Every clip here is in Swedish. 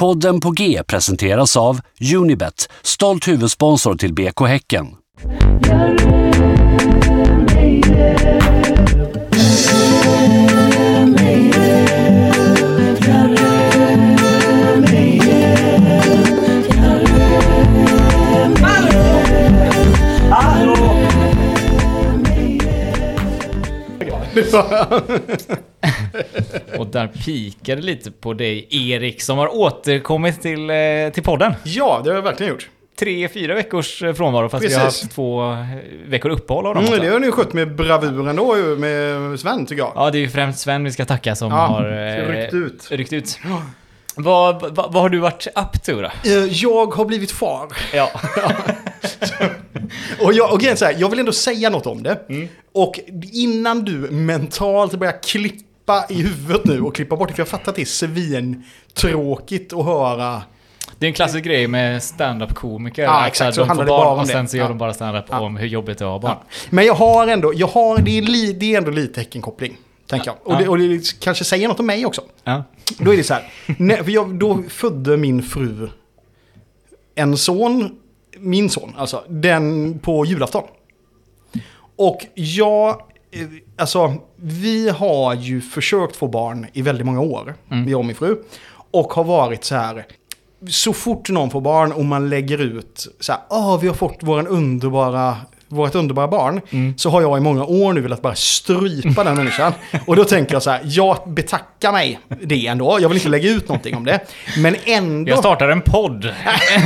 Podden på G presenteras av Unibet, stolt huvudsponsor till BK Häcken. Och där pikade lite på dig Erik som har återkommit till, eh, till podden. Ja, det har jag verkligen gjort. Tre, fyra veckors eh, frånvaro fast vi har Precis. haft två eh, veckor uppehåll av dem Mm, det har ni skött med bravur ändå med Sven tycker jag. Ja, det är ju främst Sven vi ska tacka som Ja, har ryckt ut. ryckt ut. Vad, vad, vad har du varit up to då? Jag har blivit far. Ja. Och, jag, och är så här, jag vill ändå säga något om det. Och innan du mentalt börjar klippa i huvudet nu och klippa bort det, för jag fattar att det är svintråkigt att höra. Det är en klassisk grej med stand-up-komiker. Ja, Att exakt, så de får barn och sen så gör Ja. de bara stand-up om hur jobbigt det är att barn. Ja. Men jag har ändå, jag har, det, är li, det är ändå lite häckenkoppling. Tänker jag. Och, Ja. det, och det kanske säger något om mig också. Ja. Då är det så här. när, för jag, då födde min fru en son, min son alltså, den på julafton. Och jag, alltså vi har ju försökt få barn i väldigt många år, jag och min fru. Och har varit så här, så fort någon får barn och man lägger ut så här, åh vi har fått våran underbara vårt underbara barn, så har jag i många år nu velat bara strypa den människan. Och då tänker jag så här, jag betackar mig det ändå. Jag vill inte lägga ut någonting om det. Men ändå... Jag startar en podd.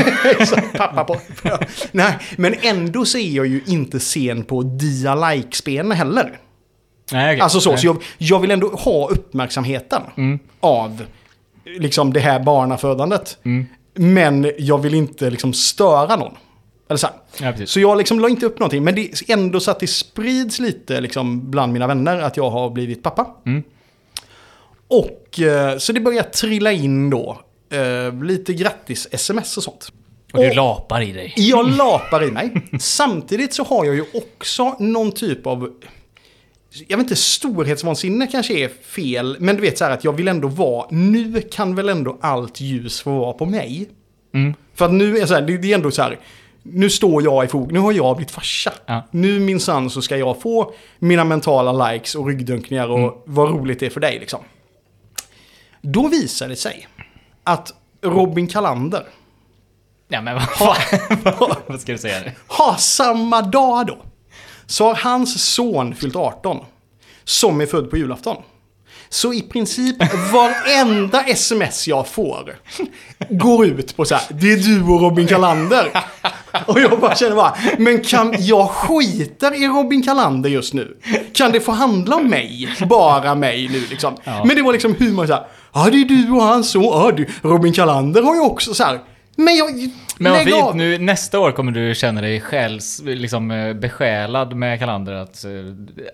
Pappa på. Nej, men ändå så är jag ju inte sen på dia like-spelen heller. Nej, okej. Alltså så, Nej. så jag, jag vill ändå ha uppmärksamheten av liksom det här barnafödandet. Men jag vill inte liksom störa någon. Eller så. Ja, så jag liksom la inte upp någonting. Men det är ändå så att det sprids lite liksom bland mina vänner att jag har blivit pappa. Mm. Och eh, så det börjar trilla in då. Eh, lite grattis-sms och sånt. Och du lapar i dig. Jag lapar i mig. Samtidigt så har jag ju också någon typ av... Jag vet inte, storhetsvansinne kanske är fel. Men du vet så här att jag vill ändå vara... Nu kan väl ändå allt ljus få vara på mig. Mm. För att nu är så här, det är ändå så här... Nu står jag i fokus, nu har jag blivit farsa. Ja. Nu minsann så ska jag få mina mentala likes och ryggdunkningar och Mm. vad roligt det är för dig liksom. Då visar det sig att Robin Kalander Ja, men vad fan. vad ska du säga nu? har samma dag då. Så har hans son fyllt 18. Som är född på julafton. Så i princip varenda sms jag får går ut på så här, det är du och Robin Kalander. Och jag bara känner bara, men kan jag skiter i Robin Kalander just nu? Kan det få handla om mig? Bara mig nu liksom. Ja. Men det var liksom humor så här, ja det är du och hans son, ja du, Robin Kalander har ju också så här. Men jag, Men vad fint, nu, nästa år kommer du känna dig själs, liksom, eh, besjälad med Kalander att, eh,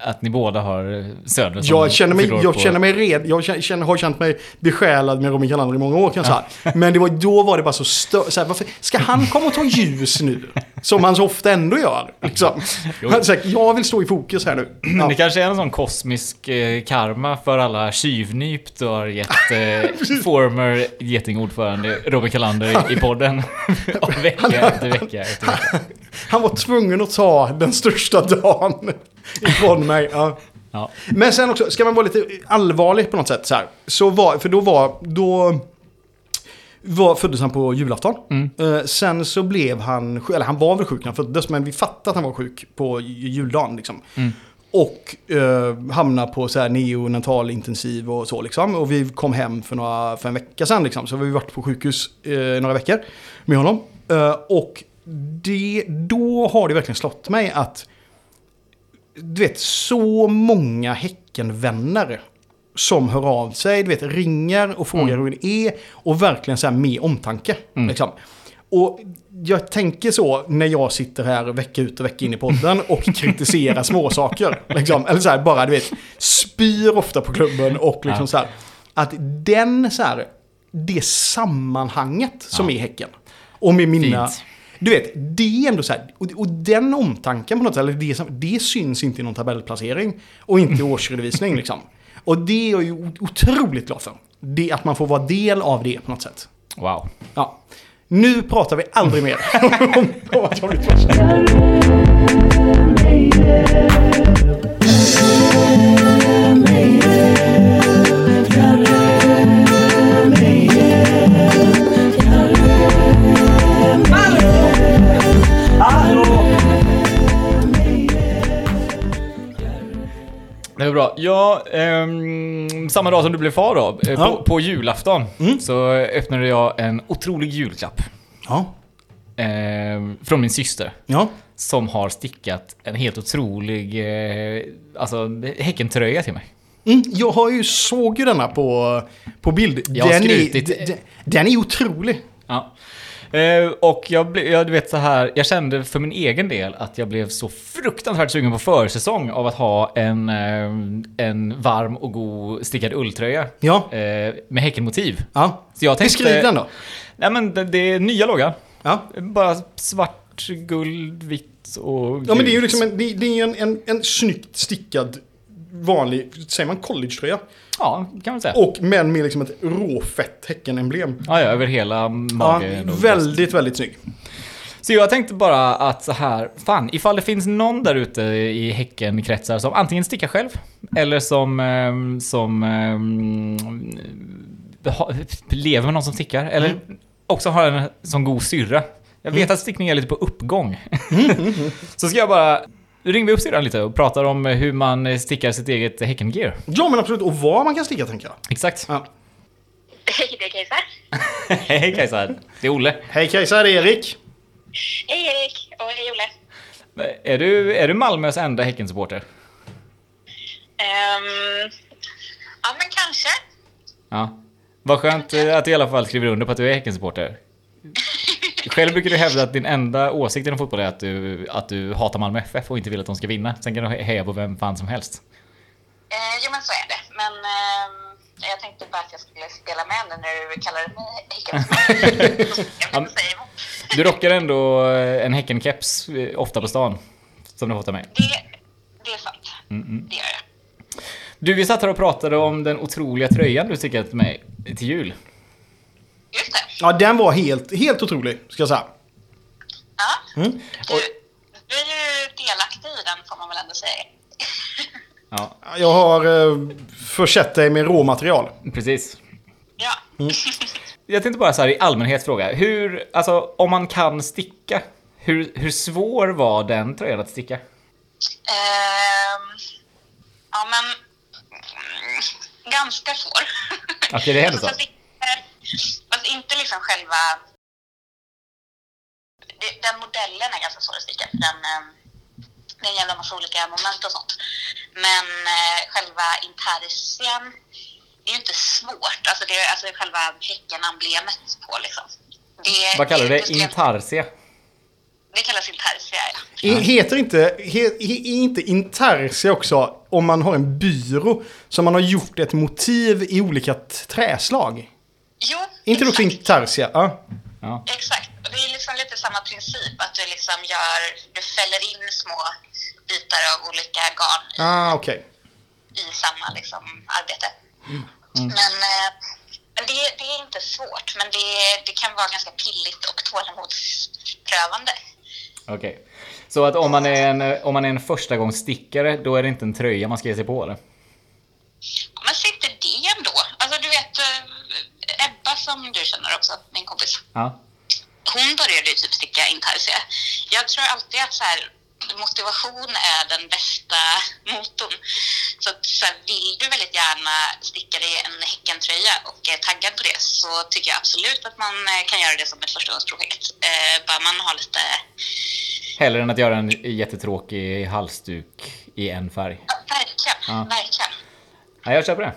att ni båda har söner som Jag känner mig, jag på- känner mig red, jag känner, har känt mig besjälad med Robin Kalander i många år kan jag säga. Men det var, då var det bara så stö, så här, varför, Ska han komma och ta ljus nu? Som han så ofta ändå gör. Liksom. Säger, jag vill stå i fokus här nu. Ja. det kanske är en sån kosmisk eh, karma för alla tjuvnyp du har gett eh, former getingordförande Robin Kalander i, i podden. Och vecka efter vecka efter vecka. Han var tvungen att ta den största dagen ifrån mig. Ja. Ja. Men sen också, ska man vara lite allvarlig på något sätt så här. Så var, för då var, då var, föddes han på julafton. Eh, sen så blev han, eller han var väl sjuk när han föddes, men vi fattade att han var sjuk på juldagen liksom. Och eh, hamnade på så här neonatal intensiv och så liksom. Och vi kom hem för, några, för en vecka sedan liksom. Så vi varit på sjukhus eh, några veckor med honom. Eh, och det, då har det verkligen slått mig att du vet, så många Häckenvänner som hör av sig, du vet, ringer och frågar hur det är och verkligen så här med omtanke. Liksom. Och jag tänker så när jag sitter här vecka ut och vecka in i podden och kritiserar småsaker. Liksom. Eller så här, bara du vet, spyr ofta på klubben och liksom Ja. så här. Att den så här, det sammanhanget som Ja. är Häcken. Och med mina... Fint. Du vet, det är ändå så här, och, och den omtanken på något sätt, eller det, det syns inte i någon tabellplacering och inte i årsredovisning liksom. Och det är jag ju otroligt glad för. Det, att man får vara del av det på något sätt. Wow. Ja. Nu pratar vi aldrig mer om, att jag blivit varslad. Är bra. Ja, ehm, samma dag som du blev far då, eh, Ja. på, på julafton, så öppnade jag en otrolig julklapp. Ja. ehm, från min syster. Ja. Som har stickat en helt otrolig eh, alltså, Häckentröja till mig. Mm, jag har ju såg ju denna på, på bild. Jag har den, är, skrutit. den, den är otrolig. Ja. Eh, och jag, ble, jag, du vet så här, jag kände för min egen del att jag blev så fruktansvärt sugen på försäsong av att ha en, eh, en varm och god stickad ulltröja. Ja. Eh, med Häckenmotiv. ja. Så jag tänkte, Beskriv den då. Nej men det, det är nya loggan. Ja. Bara svart, guld, vitt och Ja men det är ju gult. liksom en, det, det är en, en, en snyggt stickad vanlig, säger man collegetröja? Ja, kan man säga. Och men med liksom ett råfett Häcken-emblem. Ja, ja, över hela Ja, magen. och väldigt, väldigt snygg. Så jag tänkte bara att så här, fan, ifall det finns någon där ute i Häckenkretsar som antingen stickar själv, eller som, ehm, som ehm, lever med någon som stickar, eller också har en sån god syrra. Jag vet att stickning är lite på uppgång. Så ska jag bara, ring vi upp syrran lite och pratar om hur man stickar sitt eget Häckengear. Ja men absolut, och vad man kan sticka tänker jag. Exakt. Ja. Hej, det är Kajsa. Hej Kajsa, det är Olle. Hej Kajsa, det är Erik. Hej Erik och hej Olle. Är du, är du Malmös enda Häckensupporter? Ehm, ja, men kanske. Ja. Vad skönt att du i alla fall skriver under på att du är Häckensupporter. Själv brukar du hävda att din enda åsikt inom fotboll är att du, att du hatar Malmö FF och inte vill att de ska vinna. Sen kan du he- heja på vem fan som helst. Eh, jo, men så är det. Men ehm, jag tänkte bara att jag skulle spela med nu när du kallade mig Häcken. Du rockar ändå eh, en Häcken-keps eh, ofta på stan. Som du av mig. Det, det är sant. Det gör jag. Du, vi satt här och pratade om den otroliga tröjan du stickat till mig till jul. Just det. Ja, den var helt, helt otrolig, ska jag säga. Ja. Mm. Du, du är ju delaktig i den får man väl ändå säga. Ja, Jag har eh, försett dig med råmaterial. precis. ja. Jag tänkte bara så här i allmänhet fråga. Hur, alltså om man kan sticka, hur, hur svår var den tröjan att sticka? Ehm, ja, men mm, ganska svår. Okej, det är så. liksom själva... det- Den modellen är ganska svår att sticka. för Den, ehm, det är en jävla massa olika moment och sånt. Men eh, själva intarsian, det är ju inte svårt. Alltså, det är alltså själva Häcken-emblemet på liksom. Det, Vad kallar du det? Intarsia? Det kallas intarsia, ja. I- Heter inte, he, inte intarsia också om man har en byrå som man har gjort ett motiv i olika träslag? Jo, inte också exakt. intarsia? Ja. Ja. Exakt. Det är liksom lite samma princip. Att du liksom gör, du fäller in små bitar av olika garn i, Ah, okej. i samma liksom, arbete. Men, eh, men det, det är inte svårt. Men det, det kan vara ganska pilligt och tålamodsprövande. Okej. Så att om man är en, om man är en förstagångsstickare, då är det inte en tröja man ska ge sig på eller? Så inte det ändå. Alltså du vet, eh, Ebba som du känner också, min kompis. Ja. hon började ju typ sticka intarsia. Jag tror alltid att så här, motivation är den bästa motorn. Så, att, så här, vill du väldigt gärna sticka dig en Häckentröja och är taggad på det så tycker jag absolut att man eh, kan göra det som ett förstagångsprojekt. Eh, bara man har lite... Hellre än att göra en jättetråkig halsduk i en färg. Ja, verkligen, Ja. verkligen. Ja, jag köper det.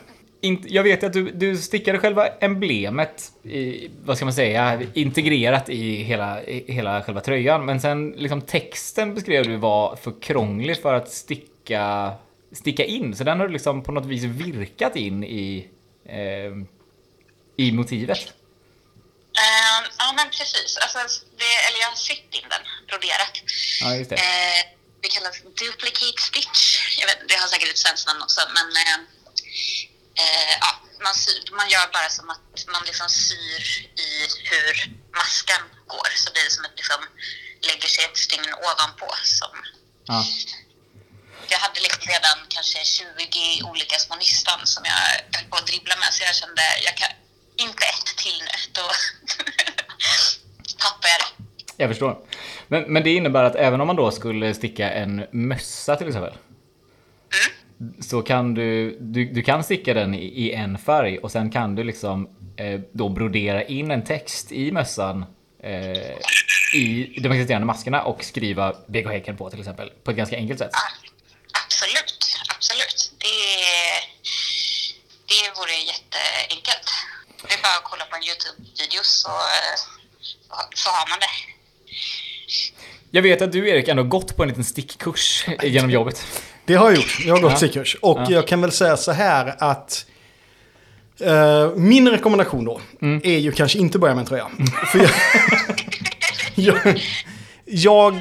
Jag vet att du, du stickade själva emblemet, i, vad ska man säga, integrerat i hela, i hela själva tröjan. Men sen liksom texten beskrev du var för krånglig för att sticka, sticka in. Så den har du liksom på något vis virkat in i, eh, i motivet. Eh, ja, men precis. Alltså, det, eller jag har sytt in den, broderat. Ja, just det. Eh, det kallas duplicate stitch. Jag vet, det har säkert ett svenskt namn också, men... Eh, eh, ja. man, syr, man gör bara som att man liksom syr i hur maskan går. Så blir det som att liksom lägger sig ett stygn ovanpå. Som, Ja. jag hade liksom redan kanske 20 olika små nystan som jag höll på att dribbla med. Så jag kände, jag kan inte ett till nu. Då tappar jag det. Jag förstår. Men, men det innebär att även om man då skulle sticka en mössa till exempel. Så kan du, du, du kan sticka den i, i en färg och sen kan du liksom eh, då brodera in en text i mössan eh, i de existerande maskerna och skriva BK Häcken på till exempel. På ett ganska enkelt sätt. Absolut, absolut. Det, det vore jätteenkelt. Det är bara att kolla på en YouTube-video så, så, har man det. Jag vet att du Erik ändå gått på en liten stickkurs genom jobbet. Det har jag gjort. Jag har gått stickkurs. Och Ja. jag kan väl säga så här att eh, min rekommendation då Mm. är ju kanske inte börja med en tröja. För jag, jag, jag,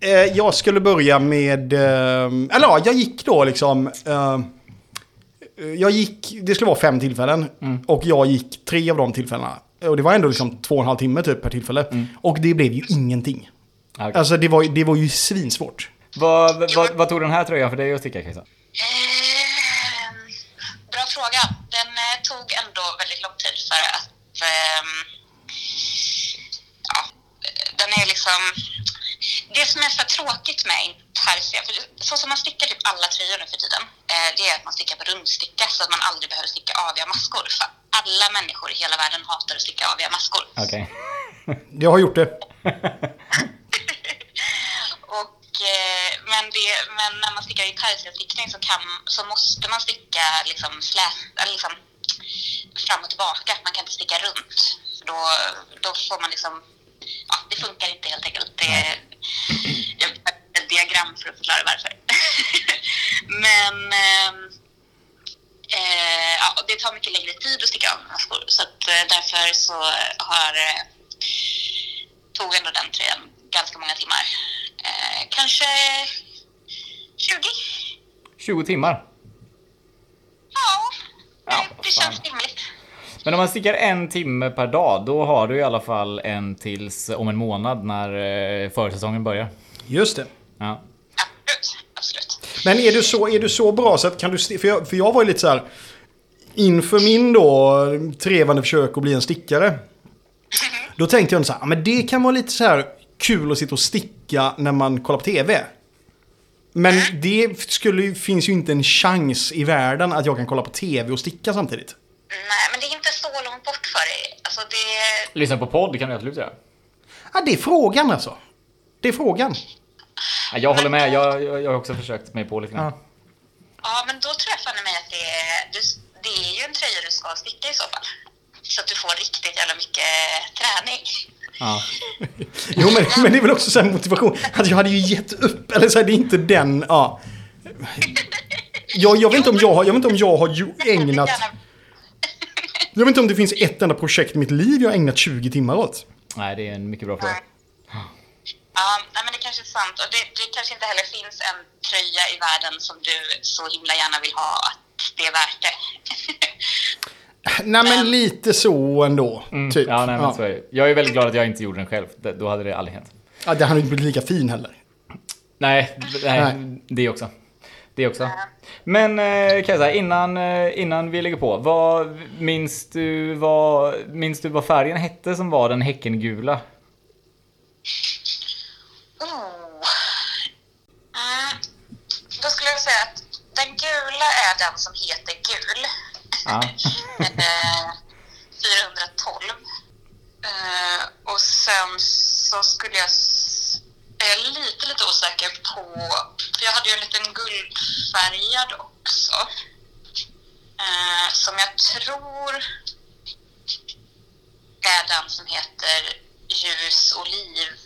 eh, jag skulle börja med... Eh, eller ja, jag gick då liksom... Jag gick, det skulle vara fem tillfällen. Mm. Och jag gick tre av de tillfällena. Och det var ändå liksom två och en halv timme typ per tillfälle. Och det blev ju ingenting. Okej. Alltså det var, det var ju svinsvårt. Vad, vad, vad tog den här tröjan för dig att sticka Kajsa? Eh, bra fråga. Den eh, tog ändå väldigt lång tid för att... ehm, ja, den är liksom... Det som är så tråkigt med intarsia, för så som man stickar typ alla tröjor nu för tiden, eh, det är att man stickar på rundsticka så att man aldrig behöver sticka aviga maskor. För alla människor i hela världen hatar att sticka aviga maskor. Okej. Jag har gjort det. Och, eh, men, det, men när man stickar i tertialstickning så, kan, så måste man sticka liksom, slä, liksom fram och tillbaka. Man kan inte sticka runt. För då, då får man liksom... Ja, det funkar inte helt enkelt. Det, jag har ett diagram för att förklara varför. men ehm, eh, ja, det tar mycket längre tid att sticka av maskor. Så att, eh, därför så har eh, tog ändå den tröjan ganska många timmar. Eh, kanske 20? 20 timmar. Ja, Ja, det, känns rimligt. Men om man stickar en timme per dag, då har du i alla fall en tills om en månad när eh, försäsongen börjar. Just det. Ja. Absolut, absolut. Men är du så, är du så bra så att kan du... För jag, för jag var ju lite så här... Inför min då trevande försök att bli en stickare. Då tänkte jag så här, "Ja, men det kan vara lite så här kul att sitta och sticka när man kollar på tv. Men det skulle, finns ju inte en chans i världen att jag kan kolla på tv och sticka samtidigt. Nej, men det är inte så långt bort för dig. Alltså det... Lyssna på podd kan du absolut göra. Ja, det är frågan alltså. Det är frågan. Ja, jag håller med, jag, jag, jag har också försökt mig på lite grann. Ja. Ja, men då tror jag fan i mig att det är, det är ju en tröja du ska sticka i så fall. Så att du får riktigt jävla mycket träning. Ja. Jo, men, men det är väl också så här motivation. Att jag hade ju gett upp. Eller så här, det är inte den... Ja. Jag, jag, vet inte om jag, har, jag vet inte om jag har ägnat... Jag vet inte om det finns ett enda projekt i mitt liv jag har ägnat 20 timmar åt. Nej, det är en mycket bra fråga. Ja, men det kanske är sant. Och det, det kanske inte heller finns en tröja i världen som du så himla gärna vill ha att det är värt det. Nej, men lite så ändå. Typ. Ja, nej, men ja. så är det. Jag är väldigt glad att jag inte gjorde den själv. Då hade det aldrig hänt. Ja, det hade inte blivit lika fin heller. Nej, nej, Nej. det också. Det också. Men eh, Kajsa, innan, eh, innan vi lägger på. Vad, minns, du vad, minns du vad färgen hette som var den häckengula? Oh. Mm. Då skulle jag säga att den gula är den som heter gul. Ja. Eh, 412. Eh, och sen så skulle jag... Jag är lite, lite osäker på... För jag hade ju en liten guldfärgad också. Eh, som jag tror är den som heter ljus oliv.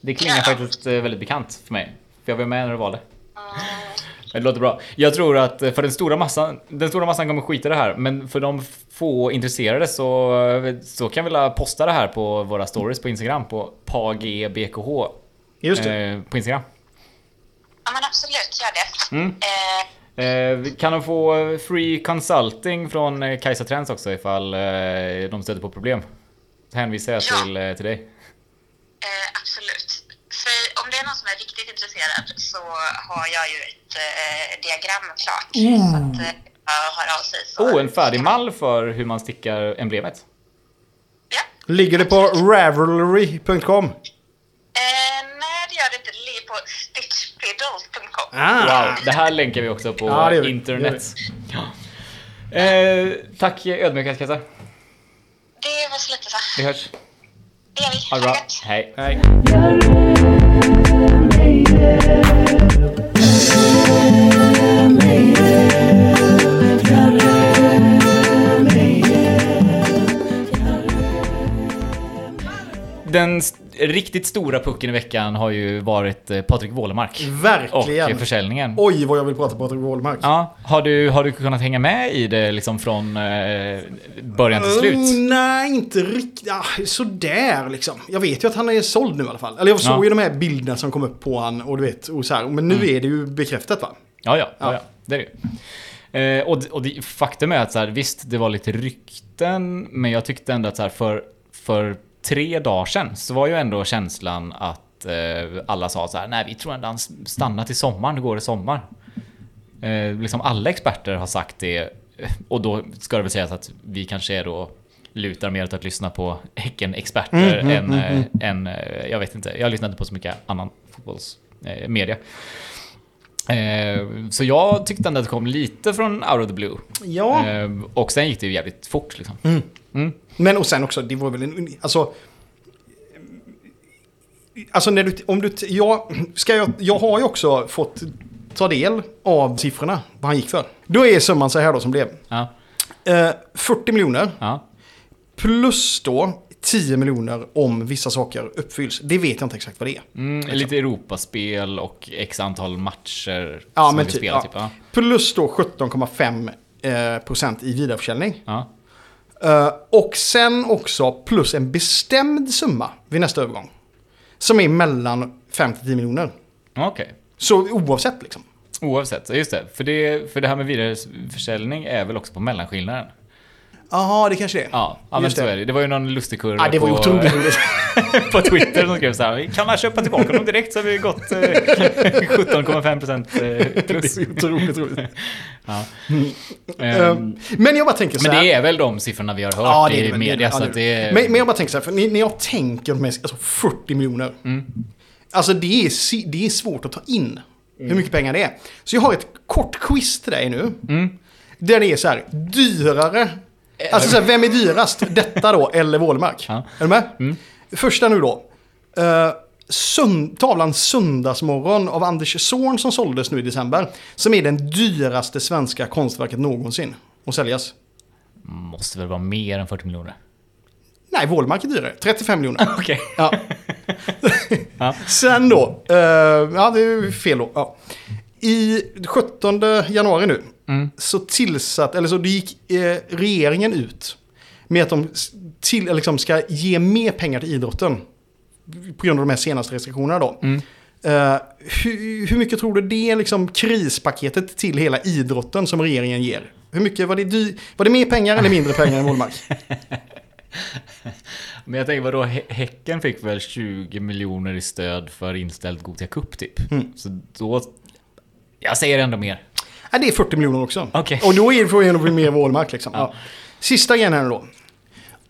Det klingar faktiskt eh, väldigt bekant för mig. För jag var med när du valde. Mm. Det låter bra. Jag tror att eh, för den stora massan, den stora massan kommer skita det här, men för de få intresserade så, så kan vi la posta det här på våra stories på Instagram på pagbkh Just det. eh, på Instagram. Ja men absolut, gör det. Mm. Eh, Eh, kan de få free consulting från eh, Kajsa Trends också ifall eh, de stöter på problem? Hänvisar jag Ja. till, eh, till dig. Eh, absolut. Säg, om det är någon som är riktigt intresserad så har jag ju ett eh, diagram klart. Så att eh, jag hör av sig. Så Oh, en färdig mall för hur man stickar emblemet. Ja. Ligger det på ravelry.com? Eh, nej, det gör det inte. Det ligger på stitchfiddle.com. Ah. Wow, det här länkar vi också på Ja, vi. internet. Ja. Eh, tack ödmjukhet Kajsa. Det var så lite så. Vi hörs. Det gör vi. Ha det bra. Hej. Hej. Den riktigt stora pucken i veckan har ju varit eh, Patrik Wålemark. Och Verkligen. eh, försäljningen. Oj, vad jag vill prata Patrik Wålemark. Ja, har du, har du kunnat hänga med i det liksom från eh, början till slut? Mm, nej, inte riktigt. Ja, sådär liksom. Jag vet ju att han är såld nu i alla fall. Eller jag såg Ja. ju de här bilderna som kom upp på han och du vet, och så här. Men nu är det ju bekräftat va? Ja, ja, ja, Ja. ja det är det ju. eh, Och, och det, faktum är att så här, visst, det var lite rykten, men jag tyckte ändå att så här, för, för tre dagar sedan så var ju ändå känslan att eh, alla sa så här, nej vi tror ändå han stannar till sommaren, det går i sommar. Eh, liksom alla experter har sagt det, eh, och då ska det väl sägas att vi kanske är då lutar mer åt att lyssna på Häcken-experter Mm, mm, än, mm, eh, än, eh, jag vet inte, jag lyssnar inte på så mycket annan fotbollsmedia. Eh. Eh, så jag tyckte ändå att det kom lite från out of the blue. Ja. Eh, och sen gick det ju jävligt fort liksom. Men och sen också, det var väl en... Alltså... Alltså när du... Om du... Jag, ska jag, jag har ju också fått ta del av siffrorna, vad han gick för. Då är summan så här då som blev. Ja, Eh, 40 miljoner ja. plus då 10 miljoner om vissa saker uppfylls. Det vet jag inte exakt vad det är. Mm, lite Europaspel och x antal matcher Ja, som men vi typ, spelar. ja. Typ, ja. Plus då 17,5 eh, procent i vidareförsäljning. Ja. Eh, och sen också plus en bestämd summa vid nästa övergång. Som är mellan 5 till 10 miljoner. Okej. Så oavsett liksom. Oavsett, just det. För, det. för det här med vidareförsäljning är väl också på mellanskillnaden. Jaha, det kanske det är. Ja, ja men så det. är det. Det var ju någon lustig kurva Ja, det var på, otroligt roligt. på Twitter som skrev så här. Kan man köpa tillbaka dem direkt så har vi gått eh, 17,5% eh, plus. det är otroligt roligt. Ja. Eh, Ehm, Men jag bara tänker så men här. det är väl de siffrorna vi har hört Ja, det är det i media. så det är. Men, men jag bara tänker så här, för när, jag tänker med alltså 40 miljoner. Alltså det är, det är svårt att ta in hur mycket pengar det är. Så jag har ett kort quiz till dig nu. Där det är så här, dyrare. Alltså så här, vem är dyrast? Detta då, eller Wålemark? Ja. Är du med? Första nu då. Uh, sund, tavlan Söndagsmorgon av Anders Zorn som såldes nu i december. Som är den dyraste svenska konstverket någonsin att säljas. Måste väl vara mer än 40 miljoner? Nej, Wålemark är dyrare. 35 miljoner. Okej. Ja. Ja. Sen då. eh, ja, det är fel då. Ja. I 17 januari nu. Så tillsatt, eller så gick eh, regeringen ut. Med att de till, liksom ska ge mer pengar till idrotten. På grund av de här senaste restriktionerna då. Eh, hur, hur mycket tror du det är liksom krispaketet till hela idrotten som regeringen ger? Hur mycket, var det, dy, var det mer pengar eller mindre pengar än Wålemark? Men jag tänker vadå, Hä- Häcken fick väl 20 miljoner i stöd för inställd Gothia Cup typ. Mm. Så då... Jag säger ändå mer. Nej, det är 40 miljoner också. Okej. Och då är det får det bli mer Wålmark liksom. Ja. Sista grejen här då.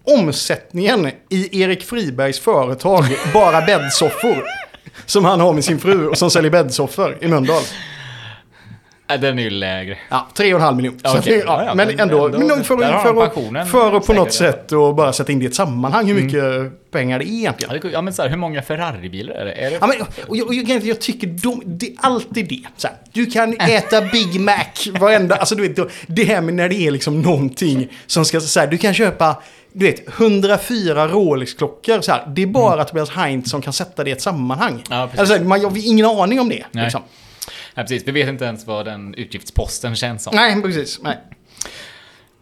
Omsättningen i Erik Fribergs företag Bara bäddsoffor. Som han har med sin fru och som säljer bäddsoffor i Mölndal. Äh, den är ju lägre. Ja, 3,5 miljoner. Okej. det- Ja, ja, men men ändå, ändå- men för, för, för att på något sätt och bara sätta in det i ett sammanhang hur mycket pengar det är egentligen. Ja. Ja men så här, hur många Ferrari-bilar är det? Är det... Ja, men, och jag, och jag, jag tycker de, det är alltid det. Så här, du kan äta Big Mac varenda... Alltså du vet, det här med när det är liksom någonting som ska... Så här, du kan köpa, du vet, 104 Rolex-klockor. Så här, det är bara Tobias Heinz som kan sätta det i ett sammanhang. Ja, precis. alltså, man, jag har ingen aning om det. Nej. Liksom. Nej, precis. Vi vet inte ens vad den utgiftsposten känns som. Nej, precis. Nej.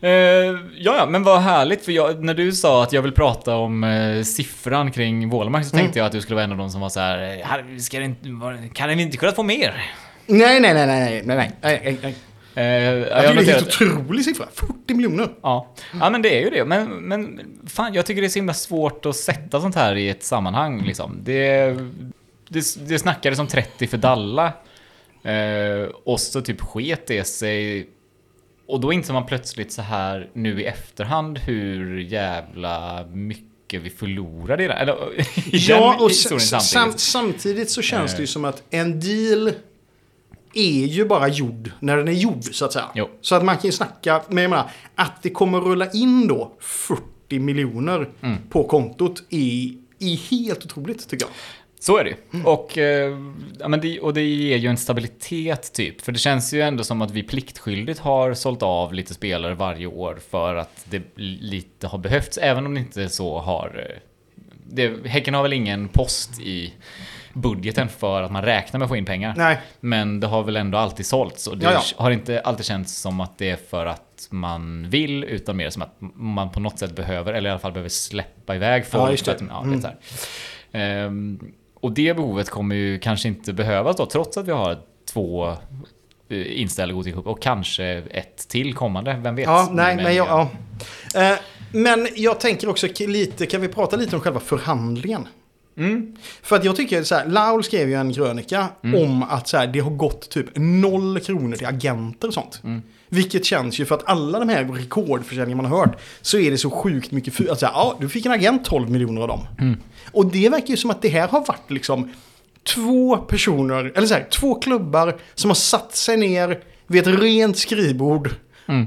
Uh, ja, men vad härligt. För jag, när du sa att jag vill prata om uh, siffran kring Wålmark så mm. tänkte jag att du skulle vara en av de som var så här, eh, ska det inte, kan vi inte kunna få mer? Nej, nej, nej, nej, nej, nej, nej. Uh, jag det är en helt otrolig siffra. 40 miljoner. Ja. ja, men det är ju det. Men, men fan, jag tycker det är så himla svårt att sätta sånt här i ett sammanhang. Liksom. Det, det, det snackades om 30 för Dalla Eh, och så typ sket det sig. Och då inser man plötsligt så här nu i efterhand hur jävla mycket vi förlorade i det. Eller i Ja, den och historien samtidigt. samtidigt så känns det ju Eh. som att en deal är ju bara gjord när den är gjord, så att säga. Jo. Så att man kan ju snacka, men jag menar, att det kommer rulla in då 40 miljoner Mm. på kontot är, är helt otroligt, tycker jag. Så är det ju. Och, eh, ja, men det, och det ger ju en stabilitet typ. För det känns ju ändå som att vi pliktskyldigt har sålt av lite spelare varje år för att det lite har behövts. Även om det inte så har... eh, Det, häcken har väl ingen post i budgeten för att man räknar med att få in pengar. Nej. Men det har väl ändå alltid sålts. Och det Ja, ja. har inte alltid känts som att det är för att man vill, utan mer som att man på något sätt behöver, eller i alla fall behöver släppa iväg folk. Ja, just det. för att- Ja, vet så här. Ehm, och det behovet kommer ju kanske inte behövas då, trots att vi har två eh, inställda Gothia Cup och kanske ett till kommande, vem vet? Ja, nej, men jag, ja. Eh, Men jag tänker också lite, kan vi prata lite om själva förhandlingen? Mm. För att jag tycker så här, Laul skrev ju en krönika om att så här, det har gått typ noll kronor till agenter och sånt. Vilket känns ju för att alla de här rekordförsäljningar man har hört så är det så sjukt mycket för att säga, ja du fick en agent 12 miljoner av dem. Och det verkar ju som att det här har varit liksom två personer, eller så här, två klubbar som har satt sig ner vid ett rent skrivbord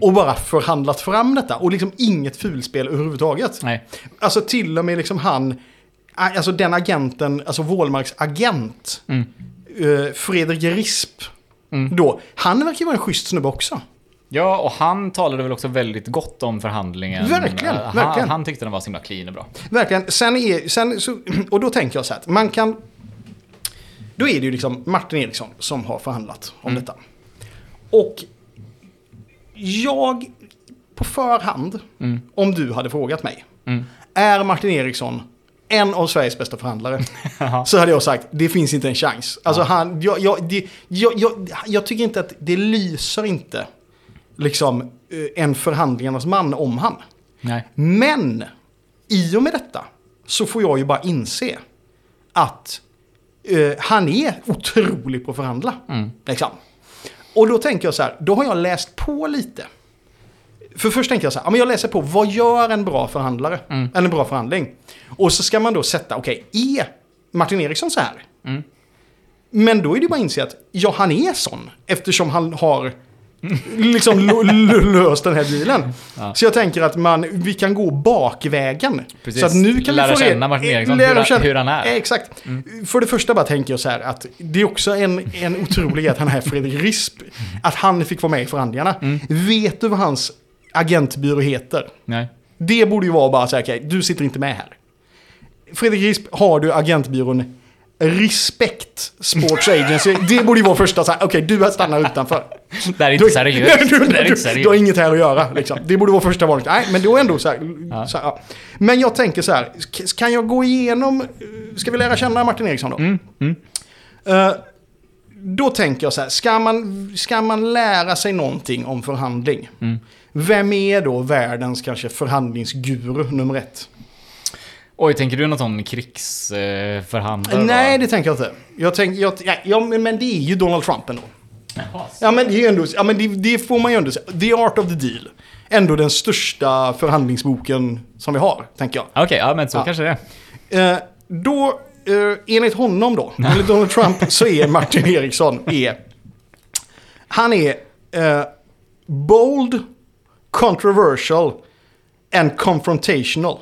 och bara förhandlat fram detta. Och liksom inget fulspel överhuvudtaget. Nej. Alltså till och med liksom han, alltså den agenten, alltså Wålmarks agent, eh, Fredrik Risp, då, han verkar ju vara en schysst snubbe också. Ja, och han talade väl också väldigt gott om förhandlingen. Verkligen, Eh, han, verkligen. Han tyckte den var så himla clean och bra. Verkligen. Sen är, sen så, och då tänker jag så här att man kan... Då är det ju liksom Martin Eriksson som har förhandlat om detta. Och jag, på förhand, om du hade frågat mig, är Martin Eriksson en av Sveriges bästa förhandlare? så hade jag sagt, det finns inte en chans. Alltså han, jag, jag, det, jag, jag, jag tycker inte att det lyser inte liksom eh, en förhandlingarnas man om han. Nej. Men i och med detta så får jag ju bara inse att eh, han är otrolig på att förhandla. Liksom. Och då tänker jag så här, då har jag läst på lite. För först tänker jag så här, ja, men jag läser på vad gör en bra förhandlare? Eller en bra förhandling? Och så ska man då sätta, okej, är Martin Eriksson så här? Men då är det bara att inse att ja, han är sån. Eftersom han har liksom löst den här dealen. Så jag tänker att man, vi kan gå bakvägen. Precis. Så att nu kan Lära vi få känna Martin Eriksson, lära hur känna- hur han är. Eh, Exakt. För det första bara tänker jag så här att det är också en, en otrolig att han är Fredrik Risp. Att han fick vara med i förhandlingarna. Vet du vad hans agentbyrå heter? Nej. Det borde ju vara bara så här, okej, du sitter inte med här. Fredrik Risp har du agentbyrån Respect Sports Agency. Det borde ju vara första så här, okej, du stannar utanför. Det här är inte seriöst. du, du, inte du har inget här att göra. Liksom. Det borde vara första valet. Nej, men då ändå så här. Så här ja. Men jag tänker så här, kan jag gå igenom, ska vi lära känna Martin Eriksson då? Mm, Eh, då tänker jag så här, ska man, ska man lära sig någonting om förhandling? Mm. Vem är då världens kanske förhandlingsguru nummer ett? Oj, tänker du något om krigsförhandlare? Nej, det tänker jag inte. Jag tänker, jag, ja, men det är ju Donald Trump ändå. Ja, men det är ändå, ja, men det, det får man ju ändå säga. The Art of the Deal. Ändå den största förhandlingsboken som vi har, tänker jag. Okej, ja men så Ja. kanske det är. Eh, då, eh, enligt honom då, enligt Donald Trump, så är Martin Eriksson, är, han är eh, bold, controversial and confrontational.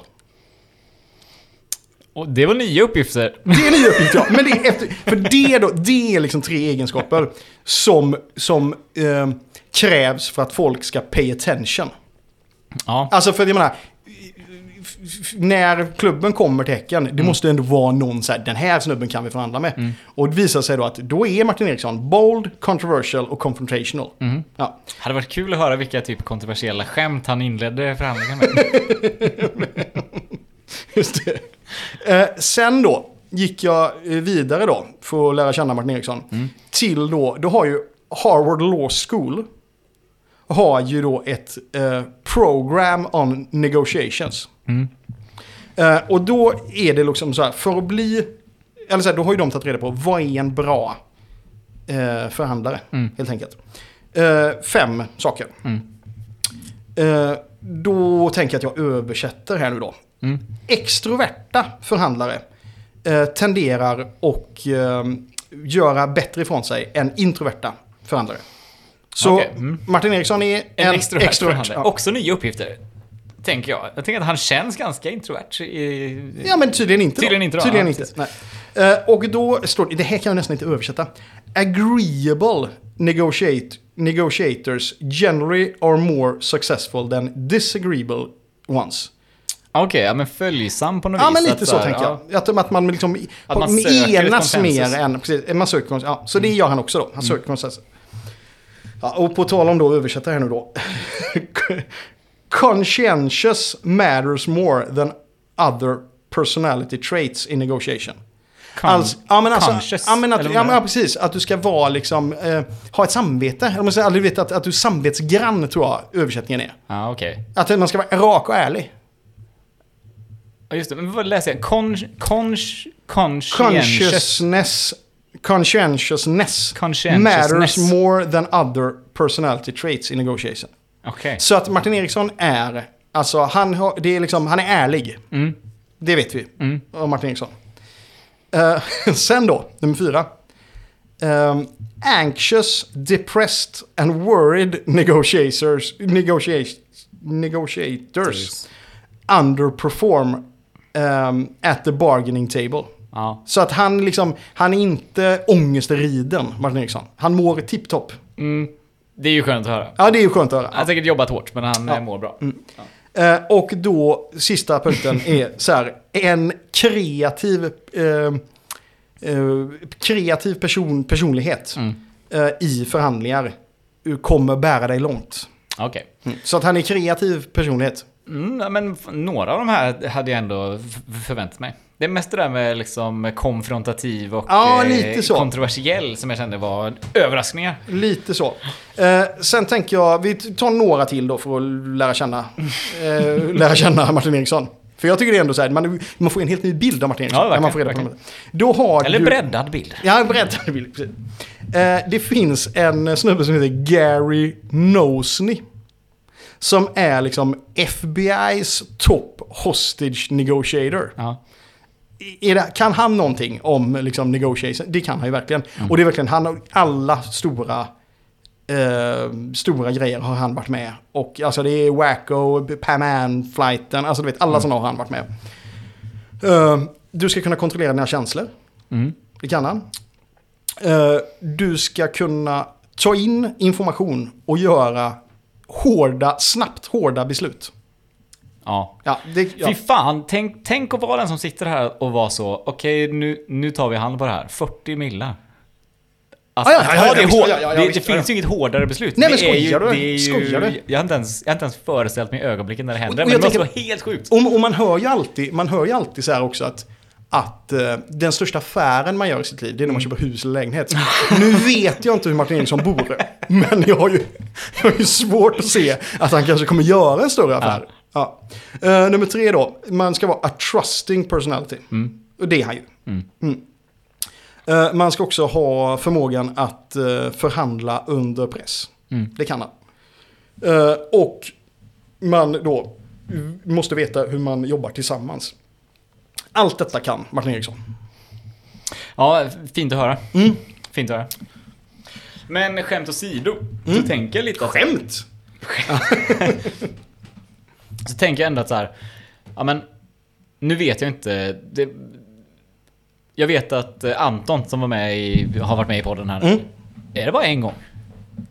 Och det var nya uppgifter. Det är nya uppgifter, ja. Men det är efter, för det, då, det är liksom tre egenskaper som, som eh, krävs för att folk ska pay attention. Ja. Alltså för jag menar, när klubben kommer till Häcken, det måste ändå vara någon så här, den här snubben kan vi förhandla med. Och det visar sig då att då är Martin Eriksson bold, controversial och confrontational. Ja. Hade varit kul att höra vilka typ kontroversiella skämt han inledde förhandlingen med. Just det. Eh, sen då gick jag eh, vidare då för att lära känna Martin Eriksson. Till då, då har ju Harvard Law School har ju då ett eh, program on negotiations. Eh, och då är det liksom så här, för att bli... Eller så här, då har ju de tagit reda på vad är en bra eh, förhandlare, helt enkelt. Eh, fem saker. Eh, då tänker jag att jag översätter här nu då. Extroverta förhandlare tenderar att eh, göra bättre ifrån sig än introverta förhandlare. Så Okej, mm. Martin Eriksson är En, en, extrovert, extrovert. Ja. Också nya uppgifter. Tänker jag. Jag tänker att han känns ganska introvert. I, ja, men tydligen inte. Tydligen då. inte då, Tydligen ja, inte. Nej. Eh, och då står det, det här kan jag nästan inte översätta. Agreeable negotiate, negotiators generally are more successful than disagreeable ones. Okej, ja men följsam på något Ja, vis. men lite så här, tänker ja. jag. Att, att man liksom Att man enas mer än... Precis, man söker konsensus. Ja, så det gör han också då. Han söker konsensus. Ja, och på tal om då översätta här nu då. Conscientious matters more than other personality traits in negotiation. Con- Alltså, ja, men alltså, conscious, ja, men att, ja, men, du? precis. Att du ska vara liksom, eh, ha ett samvete. Eller man säger aldrig vet att, att du är samvetsgrann tror jag översättningen är. Ja, okej. Att man ska vara rak och ärlig. Ja, just det. Men vad läser jag? Con... Con... Conscientious. Consciousness, conscientiousness, Conscientiousness. matters more than other personality traits in negotiation. Okej. Så att Martin Eriksson är, alltså han, har, det är liksom, han är ärlig. Mm. Det vet vi om Martin Eriksson. Eh, sen då, nummer fyra. Ehm, anxious, depressed and worried negotiators, negotiators, negotiators underperform ehm, at the bargaining table. Ja. Så att han liksom, han är inte ångestriden, Martin Eriksson. Han mår tipptopp. Mm. Det är ju skönt att höra. Ja, det är ju skönt att höra. Han har säkert jobbat hårt, men han Ja. eh, mår bra. Eh, och då, sista punkten är så här, en kreativ, eh, eh, kreativ person, personlighet Mm. eh, i förhandlingar kommer bära dig långt. Okej. Så att han är kreativ personlighet. Mm, ja, men några av de här hade jag ändå förväntat mig. Det är mest det där med liksom konfrontativ och Ja, eh, lite så. kontroversiell som jag kände var överraskningar. Lite så. Eh, sen tänker jag, vi tar några till då för att lära känna, eh, lära känna Martin Eriksson. För jag tycker det är ändå så här, man, man får en helt ny bild av Martin Eriksson. Ja, när man får reda på det. Då har Eller du, breddad bild. Ja, breddad bild. Precis. Eh, det finns en snubbe som heter Gary Nosney. Som är liksom FBI's top hostage negotiator. Ja. Det, kan han någonting om liksom, negotiation? Det kan han ju verkligen. Och det är verkligen, han alla stora, eh, stora grejer har han varit med. Och alltså det är Wacko, Pam Am-flighten, alltså du vet, alla sådana har han varit med. Eh, du ska kunna kontrollera dina känslor. Mm. Det kan han. Eh, du ska kunna ta in information och göra hårda, snabbt hårda beslut. Ja. Ja, det, ja. Fy fan, tänk, tänk att vara den som sitter här och vara så, okej nu, nu tar vi hand på det här. 40 millar. Alltså, ja, ja, ja, det visst, visst, finns ju inget hårdare beslut. Nej, men skojar du? det är ju- Skojar du? Jag har, inte ens, jag har inte ens föreställt mig ögonblicken när det händer, Och men jag det måste vara helt sjukt. Och, och man hör ju alltid, man hör ju alltid så här också att, att eh, den största affären man gör i sitt liv, det är när man köper hus eller lägenhet. nu vet jag inte hur Martin Eriksson bor, men jag har, ju, jag har ju svårt att se att han kanske kommer göra en större affär. Ja. Eh, nummer tre då, man ska vara a trusting personality. Och det är han ju. Mm. Eh, man ska också ha förmågan att eh, förhandla under press. Det kan han. Och man då måste veta hur man jobbar tillsammans. Allt detta kan Martin Eriksson. Ja, fint att höra. Mm. Fint att höra. Men skämt åsido, så tänker jag lite. Skämt! Så tänker jag ändå att så här, ja men, nu vet jag inte. Det, jag vet att eh, Anton som var med i, har varit med i podden här. Mm. Är det bara en gång?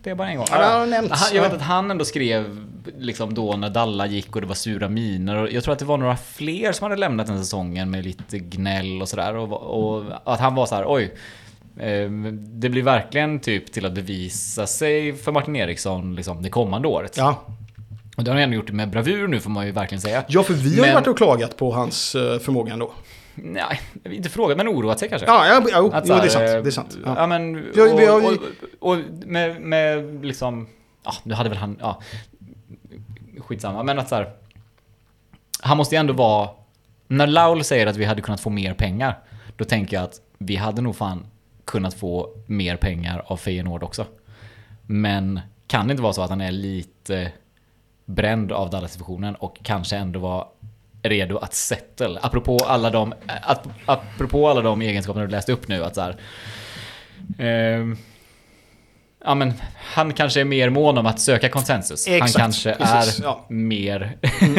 Det är bara en gång. Ja, Han, jag vet att han ändå skrev liksom då när Dalla gick och det var sura miner. Och jag tror att det var några fler som hade lämnat den säsongen med lite gnäll och sådär. Och, och att han var så här, oj. eh, Det blir verkligen typ till att bevisa sig för Martin Eriksson liksom, det kommande året. Ja. Och det har han ändå gjort med bravur nu får man ju verkligen säga. ja, för vi har ju Men- varit och klagat på hans eh, förmåga ändå. Nej, inte frågat men oroat sig kanske. Ja, ja, ja Att jo, det är sant. Det är sant. Ja, Ja. men, och, ju- och, och med, med liksom ja, nu hade väl han, ja, skitsamma, men att så här, han måste ju ändå vara, när Laul säger att vi hade kunnat få mer pengar, då tänker jag att vi hade nog fan kunnat få mer pengar av Feyenoord också. Men kan det inte vara så att han är lite bränd av Dallas-situationen och kanske ändå var redo att settle? Apropå alla de, ap- apropå alla de egenskaperna du läste upp nu, att så här, ehm, Ja men han kanske är mer mån om att söka konsensus. Exakt, han kanske precis, är ja. mer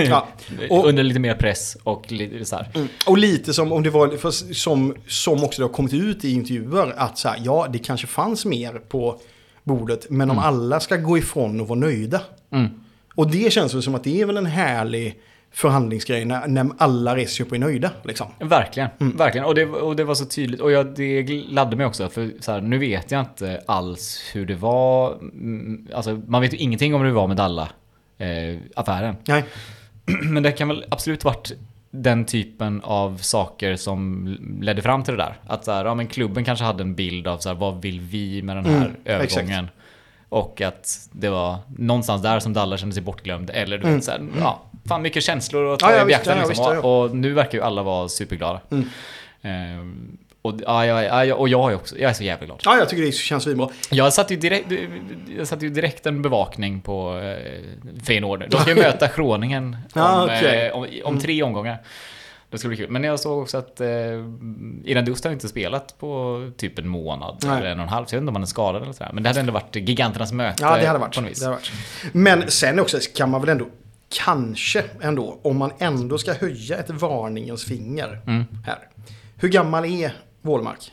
Ja. Och- under lite mer press och lite så här. Mm. Och lite som om det var, som, som också det har kommit ut i intervjuer, att så här, ja, det kanske fanns mer på bordet, men om alla ska gå ifrån och vara nöjda. Mm. Och det känns väl som att det är väl en härlig förhandlingsgrej när, när alla reser är nöjda. Liksom. Verkligen, Mm. verkligen. Och det, och det var så tydligt. Och jag, det gladde mig också. För så här, nu vet jag inte alls hur det var. Mm, Alltså, man vet ju ingenting om hur det var med Dalla. Eh. Men det kan väl absolut varit den typen av saker som ledde fram till det där. Att så här, ja, men klubben kanske hade en bild av så här, vad vill vi med den här Mm, övergången. Och att det var någonstans där som Dalla kände sig bortglömd. Eller du Mm. vet, så här, ja, fan mycket känslor att ta Ja, i beaktande. ja, liksom. ja, och, nu verkar ju alla vara superglada. Mm. Ehm, och, ja, ja, ja, och jag är också, jag är så jävla glad. Ja, jag tycker det känns svinbra. Jag satte ju direkt, jag satte ju direkt en bevakning på eh, Feyenoord. De ska ju möta Groningen om, Ja, okej. eh, om, om tre omgångar. Det ska bli kul. Men jag såg också att eh, Iran Dust har inte spelat på typ en månad Nej. eller en och en halv. Så jag vet inte om han är skadad eller sådär. Men det hade ändå varit giganternas möte. Ja, det hade varit. På något vis. Det hade varit. Men sen också kan man väl ändå, kanske ändå, om man ändå ska höja ett varningens finger Mm. här. Hur gammal är Wålmark?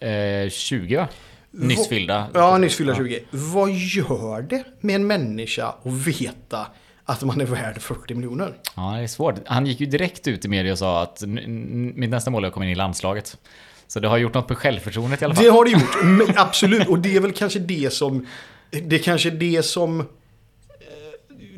Eh, 20 va? Nyss fyllda. Ja, nyss fyllda 20. Vad gör det med en människa att veta att man är värd 40 miljoner? Ja, det är svårt. Han gick ju direkt ut i media och sa att mitt nästa mål är att komma in i landslaget. Så det har gjort något på självförtroendet i alla fall. Det har det gjort, men absolut. Och det är väl kanske det som... Det är kanske det som... eh,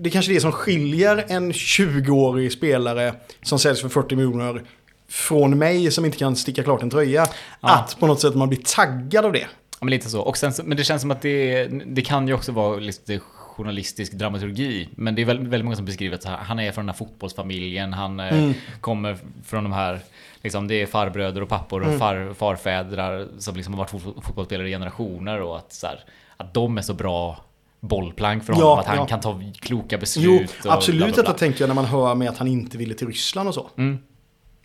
Det är kanske det som skiljer en 20-årig spelare som säljs för 40 miljoner från mig som inte kan sticka klart en tröja. Att på något sätt man blir taggad av det. Ja, men lite så. Och sen, men det känns som att det, det kan ju också vara lite journalistisk dramaturgi. Men det är väldigt, väldigt många som beskriver att han är från den här fotbollsfamiljen. Han eh, kommer från de här, liksom, det är farbröder och pappor och far, farfädrar som liksom har varit fot- fotbollsspelare i generationer. Och att, så här, att de är så bra bollplank för honom. Ja, att han ja. kan ta kloka beslut. Jo, bla, absolut bla, bla. detta tänker jag när man hör med att han inte ville till Ryssland och så.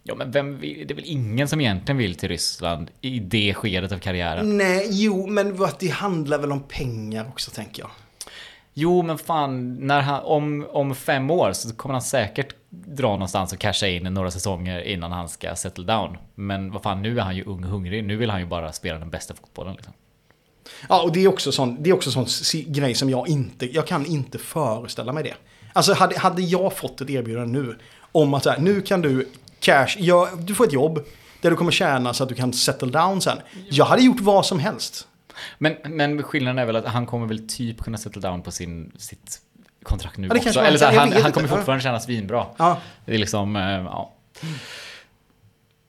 Ja, men vem vill, det är väl ingen som egentligen vill till Ryssland i det skedet av karriären. Nej, jo, men det handlar väl om pengar också tänker jag. Jo, men fan, när han, om, om fem år så kommer han säkert dra någonstans och casha in några säsonger innan han ska settle down. Men vad fan, nu är han ju ung och hungrig. Nu vill han ju bara spela den bästa fotbollen. Liksom. Ja, och det är också sån, det är också sån grej som jag inte, jag kan inte föreställa mig det. Alltså hade, hade jag fått ett erbjudande nu om att så här, nu kan du cash, ja, du får ett jobb där du kommer tjäna så att du kan settle down sen. Jag hade gjort vad som helst. Men, men skillnaden är väl att han kommer väl typ kunna settle down på sin, sitt kontrakt nu Ja, också. Eller så jag han, han kommer fortfarande tjäna svinbra. Ja. Det är liksom, eh, ja.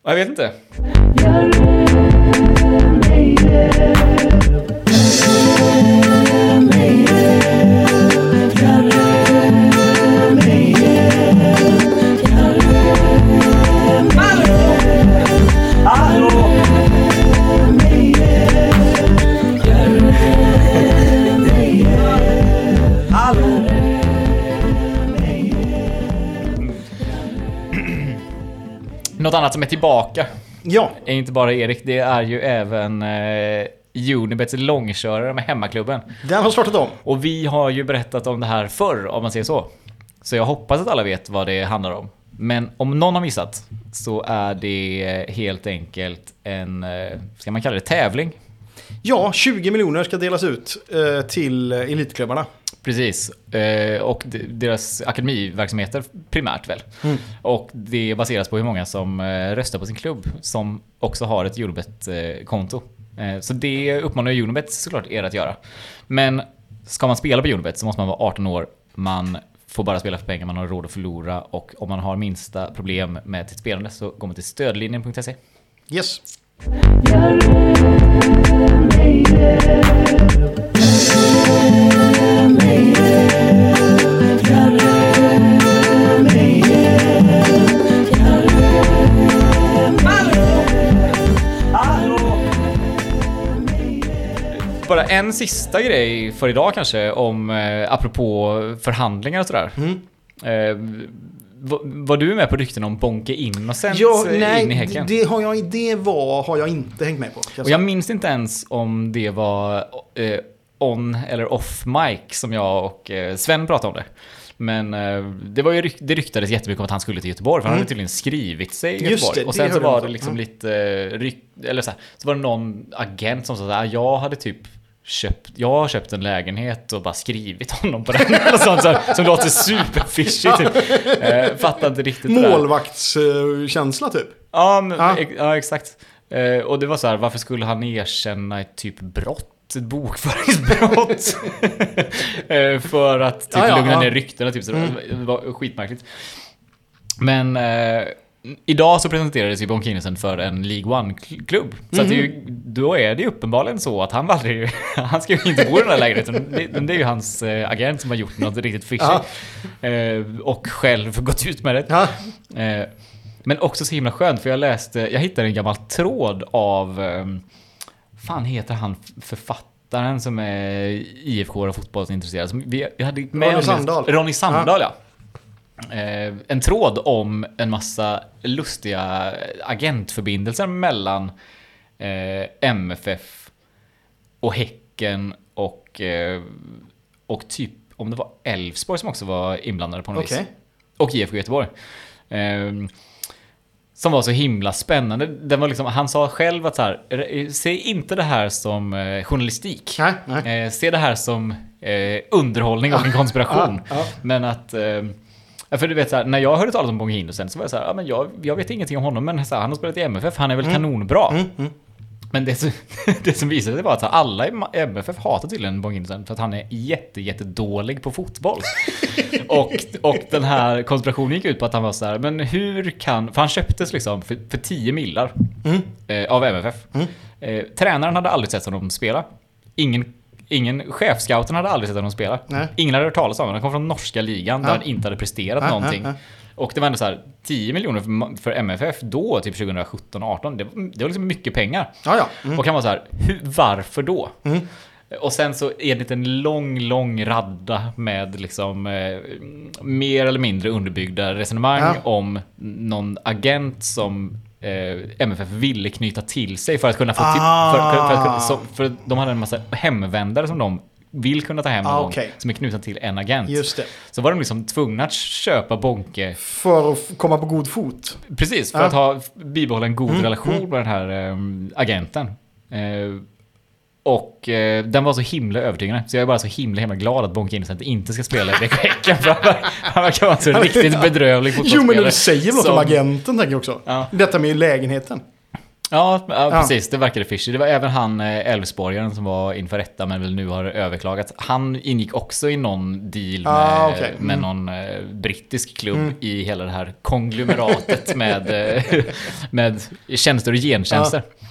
Jag vet inte. Något annat som är tillbaka Ja, är inte bara Erik, det är ju även eh, Unibets långkörare med hemmaklubben. den har startat om. Och vi har ju berättat om det här förr, om man säger så. Så jag hoppas att alla vet vad det handlar om. Men om någon har missat så är det helt enkelt en, eh, ska man kalla det tävling? Ja, 20 miljoner ska delas ut eh, till elitklubbarna. Precis. Eh, och de- deras akademiverksamheter primärt väl. Och det baseras på hur många som eh, röstar på sin klubb som också har ett Unibet-konto. Eh, så det uppmanar ju Unibet såklart er att göra. Men ska man spela på Unibet så måste man vara 18 år. Man får bara spela för pengar man har råd att förlora och om man har minsta problem med sitt spelande så går man till stödlinjen.se. Yes. Bara en sista grej för idag kanske, om eh, apropå förhandlingar och sådär. Mm. Eh, var, du med på rykten om Bonke Innocent Ja, eh, in i nej, Häcken? det, har jag, det var, har jag inte hängt med på. jag Och jag minns inte ens om det var eh, on eller off mic som jag och eh, Sven pratade om det. Men eh, det, var ju, det ryktades jättemycket om att han skulle till Göteborg, för han hade tydligen skrivit sig i Mm. Just Göteborg. det, och det sen så var det liksom Mm. lite eh, ryk, eller så, här, så var det någon agent som sa att jag hade typ köpt, jag har köpt en lägenhet och bara skrivit honom på den. Eller sånt, så här, som låter superfishy typ. Eh, fattar inte riktigt. Målvaktskänsla typ. Ja, men, Ja. ex- ja exakt. Eh, och det var så här, varför skulle han erkänna ett typ brott? Ett bokföringsbrott? eh, för att typ Ja, ja, lugna ja. ner ryktena typ. Så det var- det var skitmärkligt. Men eh, idag så presenterades ju Bon Kinnesen för en League One-klubb. Så det är ju, Mhm. då är det ju uppenbarligen så att han aldrig... Han ska ju inte bo i den där lägenheten. Det, det är ju hans eh, agent som har gjort något riktigt fishy. Eh, och själv gått ut med det. Ja. Eh, men också så himla skönt för jag läste, jag hittade en gammal tråd av, eh, fan heter han författaren som är IFK och fotbollsintresserad? Som vi, vi hade med Ronny Sandahl. Ronny Sandahl ja. Eh, en tråd om en massa lustiga agentförbindelser mellan eh, MFF och Häcken och, eh, och typ om det var Elfsborg som också var inblandade på något vis. Okej. Och IFK Göteborg. Som var så himla spännande. Den var liksom, han sa själv att så här, "Eh, se inte det här som eh, journalistik. Nej, nej. Eh, se det här som eh, underhållning och en konspiration. Ja, ja. Men att... För du vet så här, när jag hörde talas om Bonge Hindersen så var jag så här, ja, men jag, jag vet ingenting om honom men så här, han har spelat i MFF, han är väl Mm. kanonbra. Men det, som- det som visade sig var att alla i MFF hatar tydligen Bonge Hindersen för att han är jätte, jätte dålig på fotboll. och, och den här konspirationen gick ut på att han var så här, men hur kan... För han köptes liksom för, för 10 millar eh, av MFF. Eh, tränaren hade aldrig sett honom spela. Ingen, ingen chefscouten hade aldrig sett honom spela. Nej. Ingen hade hört talas om honom. Han kom från norska ligan där han inte hade presterat Ja, någonting. Och det var ändå så här 10 miljoner för, för MFF då, typ 2017-18. Det, det var liksom mycket pengar. Ja, ja. Mm. Och han var så här, hur, varför då? Och sen så är det en lång, lång radda med liksom eh, mer eller mindre underbyggda resonemang Ja. om någon agent som MFF ville knyta till sig för att kunna få till, för, för, för, kunna, så, för de hade en massa hemvändare som de vill kunna ta hem någon Ah, gång, okej. som är knutna till en agent. Just det. Så var de liksom tvungna att köpa Bonke För att komma på god fot. Precis, för Ja. att ha, bibehålla en god Mm, relation med den här ehm, agenten. Eh, och eh, den var så himla övertygande. Så jag är bara så himla himla glad att Bonke Innocent inte ska spela i BK Häcken. För han- verkar vara så riktigt bedrövlig Jo, fotbollsspelare. men du säger något om som- agenten tänker jag också. Ja. Detta med lägenheten. Ja, ja, Ja. precis. Det verkade fishy. Det var även han eh, Elfsborgaren som var inför rätta men väl nu har överklagat. Han ingick också i någon deal med, Ah, okej. med någon eh, brittisk klubb i hela det här konglomeratet med, eh, med tjänster och gentjänster. Eh,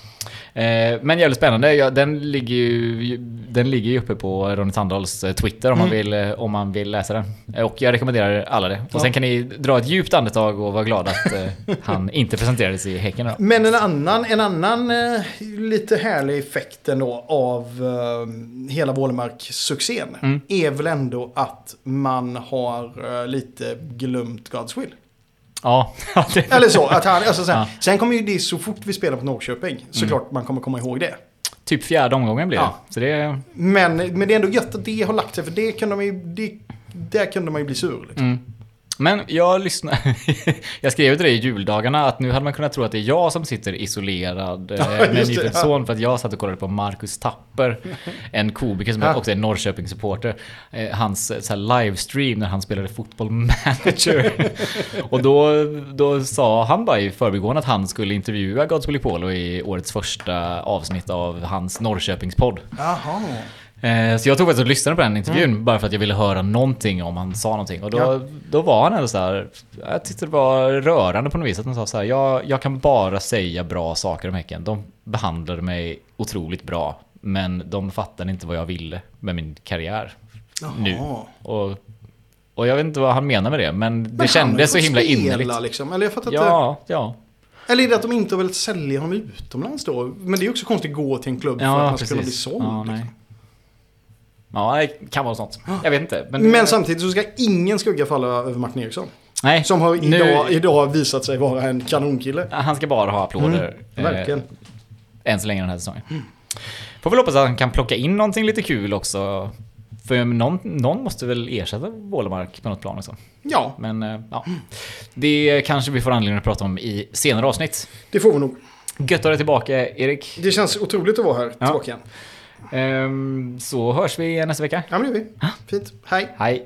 Men jävligt spännande. Ja, den, ligger ju, den ligger ju uppe på Ronny Sandahls eh, Twitter om, man vill, eh, om man vill läsa den. Eh, Och jag rekommenderar alla det. Och sen kan ni dra ett djupt andetag och vara glada att eh, han inte presenterades i Häcken. Då. Men en annan, en annan eh, lite härlig effekt ändå av eh, hela Wålemark-succén Mm. är väl ändå att man har eh, lite glömt God's Will. Ja, Eller så. Att han, alltså, sen, Ja. sen kommer ju det så fort vi spelar på Norrköping. Såklart man kommer komma ihåg det. typ fjärde omgången blir det. Ja. Så det. Men, men det är ändå gött att det har lagt sig. För det kunde man ju, det, där kunde man ju bli sur. Liksom. Mm. Men jag lyssnar... jag skrev till dig i juldagarna att nu hade man kunnat tro att det är jag som sitter isolerad eh, Ja, med en ja. son för att jag satt och kollade på Marcus Tapper, en komiker som Ja. också är Norrköpingssupporter. Eh, hans eh, så livestream när han spelade fotboll manager. och då, då sa han bara i förbigående att han skulle intervjua Godswill Polo i årets första avsnitt av hans Norrköpingspodd. Jaha. Eh, Så jag tog faktiskt och lyssnade på den intervjun bara för att jag ville höra någonting om han sa någonting. Och då, Ja. då var han ändå så här, jag tyckte det var rörande på något vis att han sa så här, jag, jag kan bara säga bra saker om Häcken. De behandlade mig otroligt bra, men de fattade inte vad jag ville med min karriär nu. Jaha. Och, och jag vet inte vad han menar med det, men det Men han kändes så himla spela, innerligt. Liksom. Eller jag fattar inte. Ja, ja. Eller är det att de inte har velat sälja honom utomlands då? Men det är också konstigt att gå till en klubb för att Ja, man ska kunna bli såld. Ja, liksom. Ja, det kan vara sånt. Jag vet inte. Men, Men samtidigt så ska ingen skugga falla över Martin Eriksson. nej, Som har nu- idag, idag visat sig vara en kanonkille. Han ska bara ha applåder. Mm, verkligen. Eh, än så länge den här säsongen. Får väl hoppas att han kan plocka in någonting lite kul också. För någon, någon måste väl ersätta Wålemark på något plan också. Ja, Men eh, ja, det kanske vi får anledning att prata om i senare avsnitt. det får vi nog. Gött att ha dig tillbaka Erik. Det känns otroligt att vara här tillbaka igen. Ehm, så hörs vi nästa vecka. Ja, men det gör vi. Fint. Hej. Hej.